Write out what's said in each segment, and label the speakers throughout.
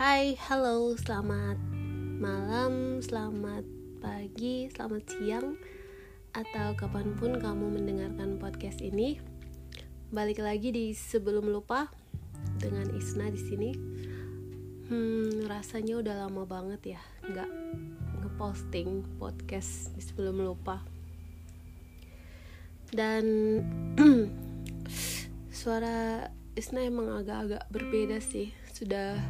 Speaker 1: Hai, halo, selamat malam, selamat pagi, selamat siang, atau kapan pun kamu mendengarkan podcast ini. Balik lagi di sebelum lupa dengan Isna di sini. Hmm, rasanya udah lama banget ya, nggak ngeposting podcast di sebelum lupa. Dan suara Isna emang agak-agak berbeda sih, sudah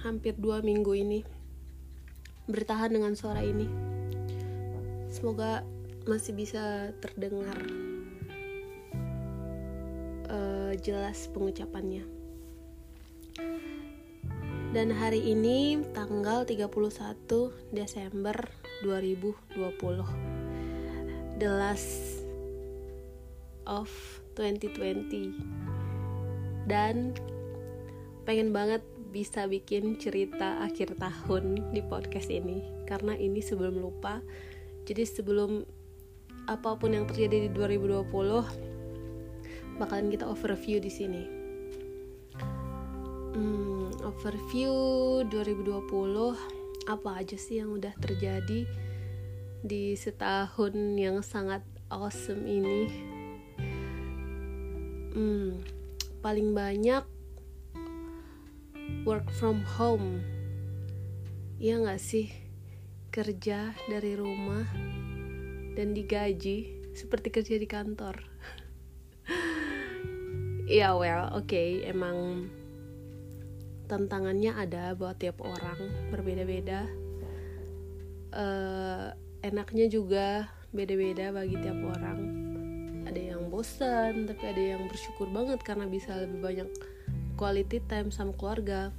Speaker 1: hampir dua minggu ini bertahan dengan suara ini. Semoga masih bisa terdengar uh, jelas pengucapannya. Dan hari ini tanggal 31 Desember 2020. The last of 2020. Dan pengen banget bisa bikin cerita akhir tahun di podcast ini. Karena ini sebelum lupa. Jadi sebelum apa pun yang terjadi di 2020 bakalan kita overview di sini. Hmm, overview 2020 apa aja sih yang udah terjadi di setahun yang sangat awesome ini? Hmm, paling banyak work from home. Ya nggak sih? Kerja dari rumah dan digaji seperti kerja di kantor. Ya well oke okay, emang tantangannya ada buat tiap orang berbeda-beda. Uh, enaknya juga beda-beda bagi tiap orang. Ada yang bosan tapi ada yang bersyukur banget karena bisa lebih banyak quality time sama keluarga.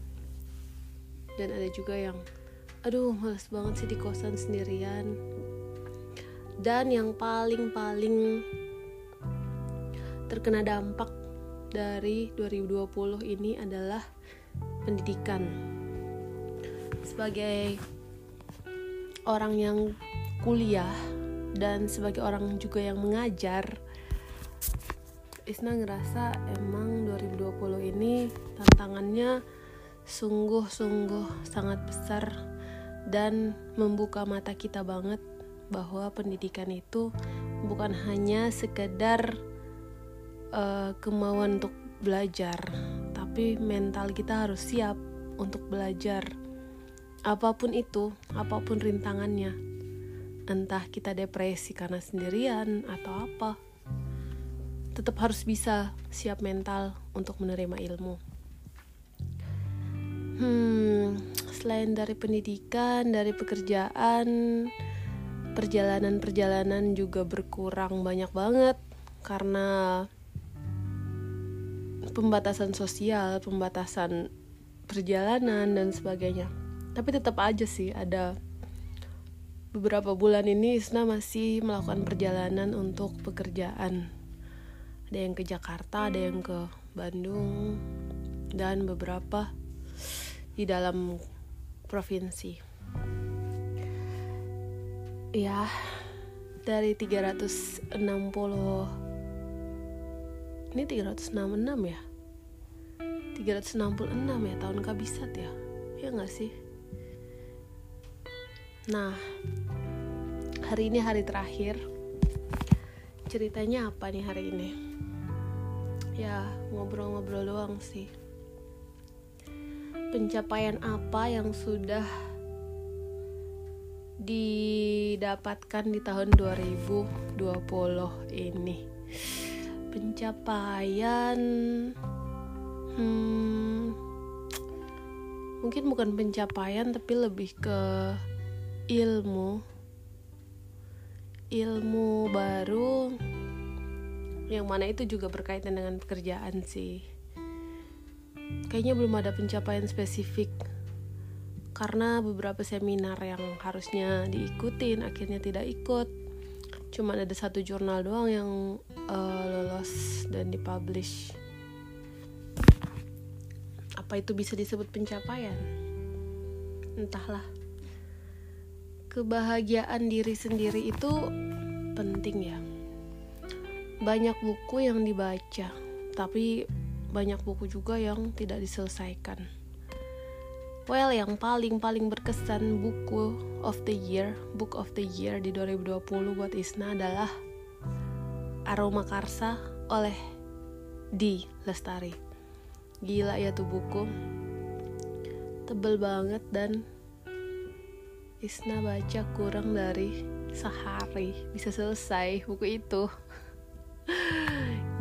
Speaker 1: Dan ada juga yang aduh males banget sih di kosan sendirian. Dan yang paling-paling terkena dampak dari 2020 ini adalah pendidikan. Sebagai orang yang kuliah dan sebagai orang juga yang mengajar Isna ngerasa emang 2020 ini tantangannya sungguh-sungguh sangat besar dan membuka mata kita banget bahwa pendidikan itu bukan hanya sekedar uh, kemauan untuk belajar, tapi mental kita harus siap untuk belajar. Apa pun itu, apa pun rintangannya. Entah kita depresi karena sendirian atau apa tetap harus bisa siap mental untuk menerima ilmu. Hmm, selain dari pendidikan, dari pekerjaan, perjalanan-perjalanan juga berkurang banyak banget karena pembatasan sosial, pembatasan perjalanan dan sebagainya. Tapi tetap aja sih ada beberapa bulan ini Isna masih melakukan perjalanan untuk pekerjaan ada yang ke Jakarta ada yang ke Bandung dan beberapa di dalam provinsi. Ya dari 360 ini 366 ya? 366 ya tahun kabisat ya? Ya nggak sih? Nah hari ini hari terakhir. Ceritanya apa nih hari ini ya ngobrol-ngobrol doang sih. Pencapaian apa yang sudah didapatkan di tahun 2020 ini? Pencapaian hmm, mungkin bukan pencapaian tapi lebih ke ilmu. Ilmu baru yang mana itu juga berkaitan dengan pekerjaan sih. Kayaknya belum ada pencapaian spesifik. Karena beberapa seminar yang harusnya diikutin akhirnya tidak ikut. Cuma ada satu jurnal doang yang uh, lolos dan dipublish. Apa itu bisa disebut pencapaian? Entahlah. Kebahagiaan diri sendiri itu penting ya banyak buku yang dibaca tapi banyak buku juga yang tidak diselesaikan. Well, yang paling-paling berkesan buku of the year, book of the year di 2020 buat Isna adalah Aroma Karsa oleh Di Lestari. Gila ya tuh buku. Tebel banget dan Isna baca kurang dari sehari bisa selesai buku itu.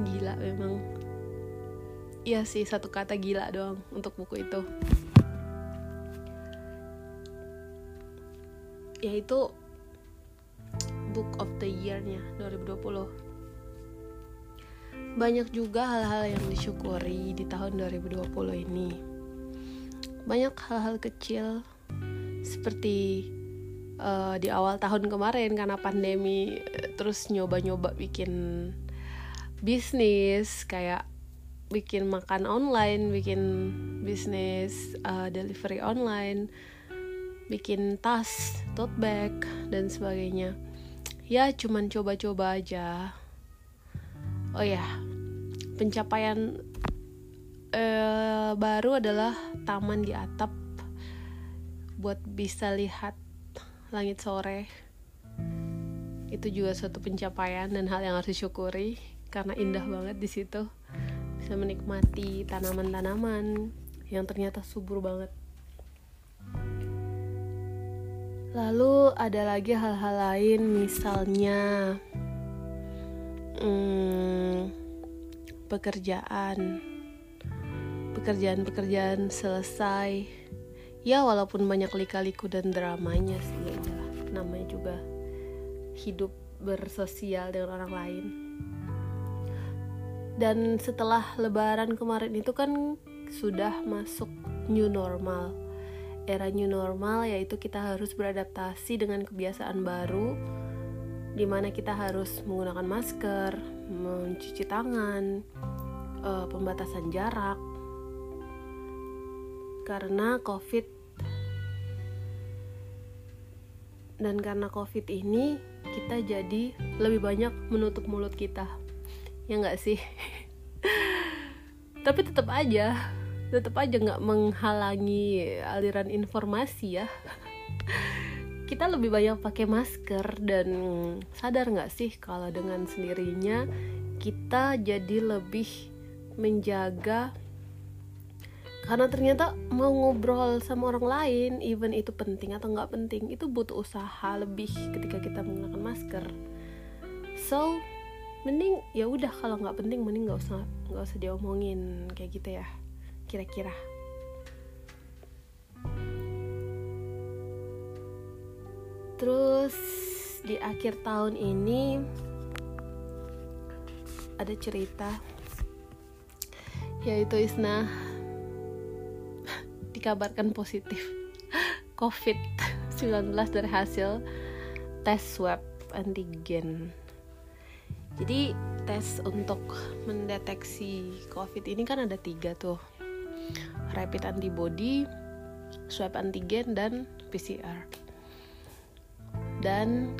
Speaker 1: Gila memang. Iya sih satu kata gila doang untuk buku itu. Yaitu Book of the Year-nya 2020. Banyak juga hal-hal yang disyukuri di tahun 2020 ini. Banyak hal-hal kecil seperti uh, di awal tahun kemarin karena pandemi terus nyoba-nyoba bikin bisnis kayak bikin makan online, bikin bisnis uh, delivery online, bikin tas, tote bag dan sebagainya. Ya cuman coba-coba aja. Oh ya, pencapaian uh, baru adalah taman di atap buat bisa lihat langit sore. Itu juga suatu pencapaian dan hal yang harus disyukuri karena indah banget di situ. Bisa menikmati tanaman-tanaman yang ternyata subur banget. Lalu ada lagi hal-hal lain misalnya hmm, pekerjaan, pekerjaan-pekerjaan selesai. Ya walaupun banyak lika-liku dan dramanya sih ya. Namanya juga hidup bersosial dengan orang lain dan setelah lebaran kemarin itu kan sudah masuk new normal. Era new normal yaitu kita harus beradaptasi dengan kebiasaan baru di mana kita harus menggunakan masker, mencuci tangan, uh, pembatasan jarak. Karena COVID dan karena COVID ini kita jadi lebih banyak menutup mulut kita. Ya nggak sih tapi tetap aja tetap aja nggak menghalangi aliran informasi ya. Kita lebih banyak pakai masker dan sadar nggak sih kalau dengan sendirinya kita jadi lebih menjaga? Karena ternyata mau ngobrol sama orang lain even itu penting atau nggak penting itu butuh usaha lebih ketika kita menggunakan masker. So mending ya udah kalau nggak penting mending nggak usah nggak usah diomongin kayak gitu ya kira-kira. Terus di akhir tahun ini ada cerita yaitu Isna dikabarkan positif. COVID-19 dari hasil tes swab antigen jadi tes untuk mendeteksi COVID ini kan ada tiga tuh, rapid antibody, swab antigen dan PCR. Dan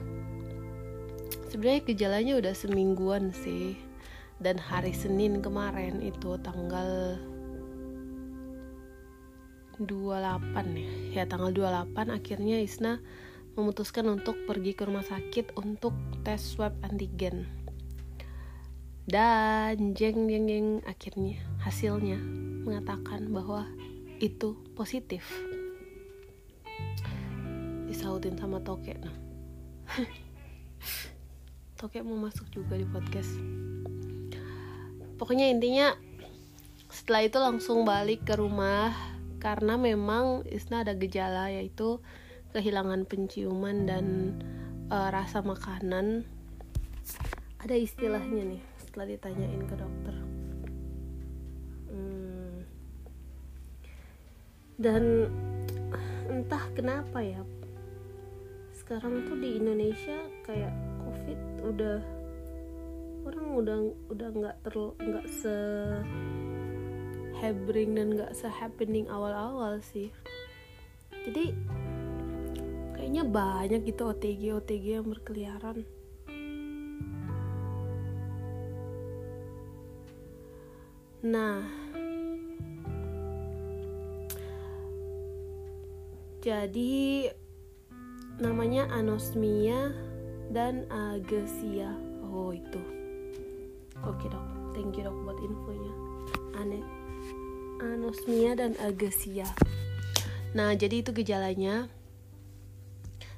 Speaker 1: sebenarnya gejalanya udah semingguan sih. Dan hari Senin kemarin itu tanggal 28 ya. Ya tanggal 28 akhirnya Isna memutuskan untuk pergi ke rumah sakit untuk tes swab antigen dan jeng jeng jeng akhirnya hasilnya mengatakan bahwa itu positif. Disautin sama toke. Nah. Toke mau masuk juga di podcast. Pokoknya intinya setelah itu langsung balik ke rumah karena memang Isna ada gejala yaitu kehilangan penciuman dan uh, rasa makanan. Ada istilahnya nih setelah ditanyain ke dokter. Hmm. dan entah kenapa ya sekarang tuh di Indonesia kayak covid udah orang udah udah nggak terlalu nggak se hebring dan nggak se happening awal-awal sih. Jadi kayaknya banyak gitu OTG OTG yang berkeliaran Nah, jadi namanya anosmia dan agesia. Oh itu. Oke dok, thank you dok buat infonya. Aneh, anosmia dan agesia. Nah jadi itu gejalanya.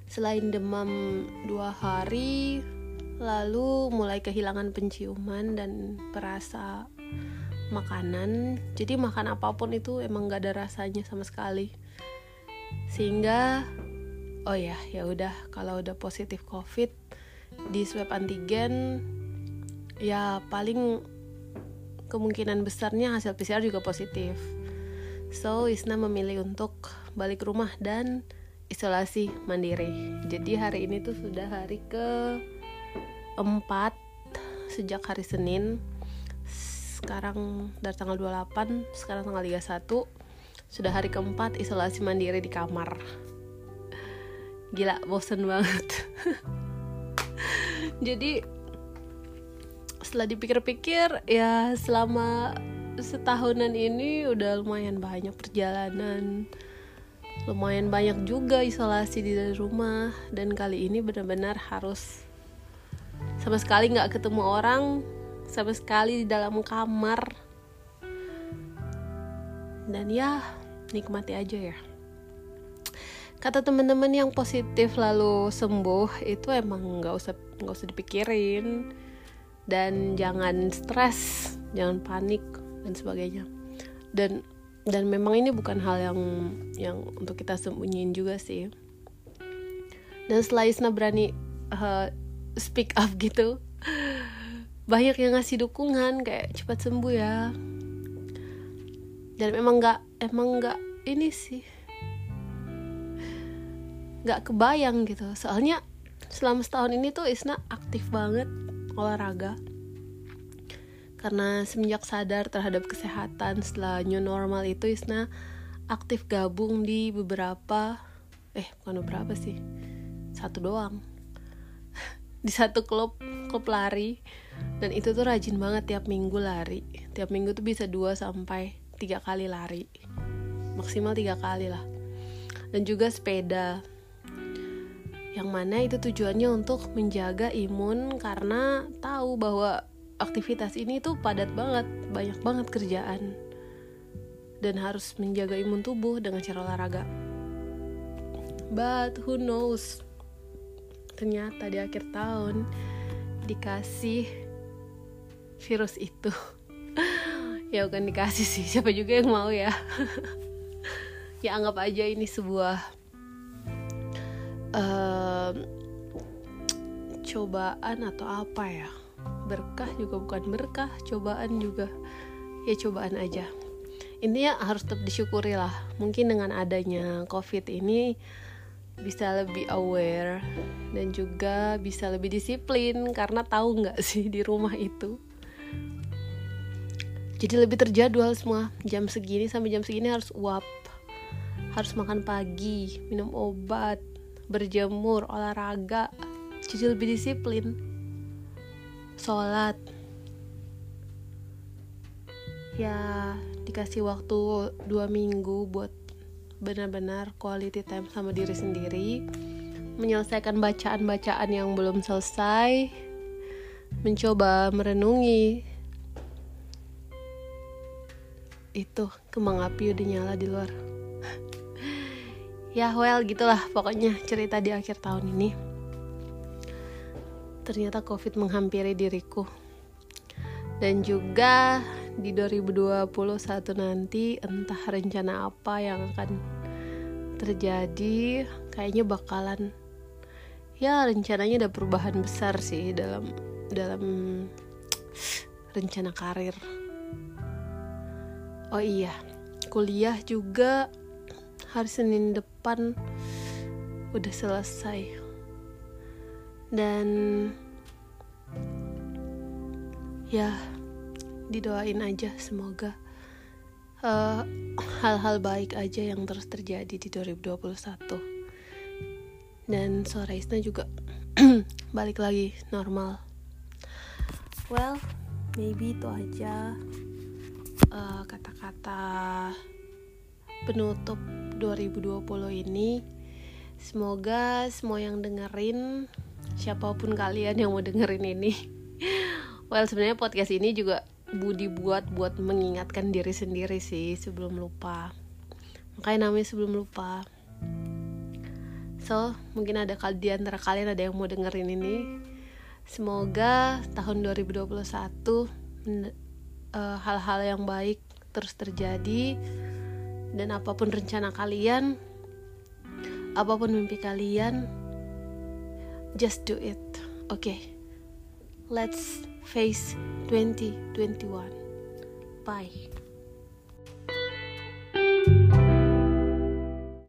Speaker 1: Selain demam dua hari, lalu mulai kehilangan penciuman dan perasa makanan. Jadi makan apa pun itu emang gak ada rasanya sama sekali. Sehingga oh ya ya udah kalau udah positif covid di swab antigen ya paling kemungkinan besarnya hasil PCR juga positif. So Isna memilih untuk balik rumah dan isolasi mandiri. Jadi hari ini tuh sudah hari ke empat sejak hari Senin sekarang dari tanggal 28 sekarang tanggal 31 sudah hari keempat isolasi mandiri di kamar. Gila bosen banget. Jadi setelah dipikir-pikir ya selama setahunan ini udah lumayan banyak perjalanan. Lumayan banyak juga isolasi di rumah. Dan kali ini benar-benar harus sama sekali nggak ketemu orang sama sekali di dalam kamar. Dan ya nikmati aja ya. Kata teman-teman yang positif lalu sembuh itu emang nggak usah nggak usah dipikirin. Dan jangan stres jangan panik dan sebagainya. Dan dan memang ini bukan hal yang yang untuk kita sembunyiin juga sih. Dan setelah Isna berani uh, speak up gitu banyak yang ngasih dukungan kayak cepat sembuh ya. Dan emang nggak emang nggak ini sih. Nggak kebayang gitu. Soalnya selama setahun ini tuh Isna aktif banget olahraga. Karena semenjak sadar terhadap kesehatan setelah new normal itu Isna aktif gabung di beberapa eh bukan beberapa sih. Satu doang di satu klub klub lari. Dan itu tuh rajin banget tiap minggu lari. Tiap minggu tuh bisa 2 sampai tiga kali lari. Maksimal tiga kali lah. Dan juga sepeda. Yang mana itu tujuannya untuk menjaga imun karena tahu bahwa aktivitas ini tuh padat banget banyak banget kerjaan. Dan harus menjaga imun tubuh dengan cara olahraga. But who knows ternyata di akhir tahun dikasih virus itu. Ya bukan dikasih sih siapa juga yang mau ya. Ya anggap aja ini sebuah uh, cobaan atau apa ya. Berkah juga bukan berkah cobaan juga. Ya cobaan aja. Intinya harus tetap disyukuri lah mungkin dengan adanya covid ini bisa lebih aware dan juga bisa lebih disiplin karena tahu nggak sih di rumah itu. Jadi lebih terjadwal semua. Jam segini sampai jam segini harus uap harus makan pagi minum obat berjemur olahraga. Jadi lebih disiplin. Sholat. Ya dikasih waktu dua minggu buat benar-benar quality time sama diri sendiri menyelesaikan bacaan-bacaan yang belum selesai mencoba merenungi. Itu kembang api udah nyala di luar. Ya well gitulah pokoknya cerita di akhir tahun ini. Ternyata covid menghampiri diriku. Dan juga di 2021 nanti entah rencana apa yang akan terjadi kayaknya bakalan ya rencananya ada perubahan besar sih dalam dalam rencana karir. Oh iya kuliah juga hari Senin depan udah selesai. Dan ya didoain aja semoga hal eh, hal-hal baik aja yang terus terjadi di 2021 dan suara Isna juga balik lagi normal. Well maybe itu aja. Uh, kata-kata penutup 2020 ini semoga semua yang dengerin siapa pun kalian yang mau dengerin ini. Well sebenarnya podcast ini juga budi buat buat mengingatkan diri sendiri sih sebelum lupa. Makanya namanya sebelum lupa. So mungkin ada di antara kalian ada yang mau dengerin ini. Semoga tahun 2021 eh, hal-hal uh, yang baik terus terjadi. Dan apa pun rencana kalian apa pun mimpi kalian just do it. Oke okay. let's face 2021 bye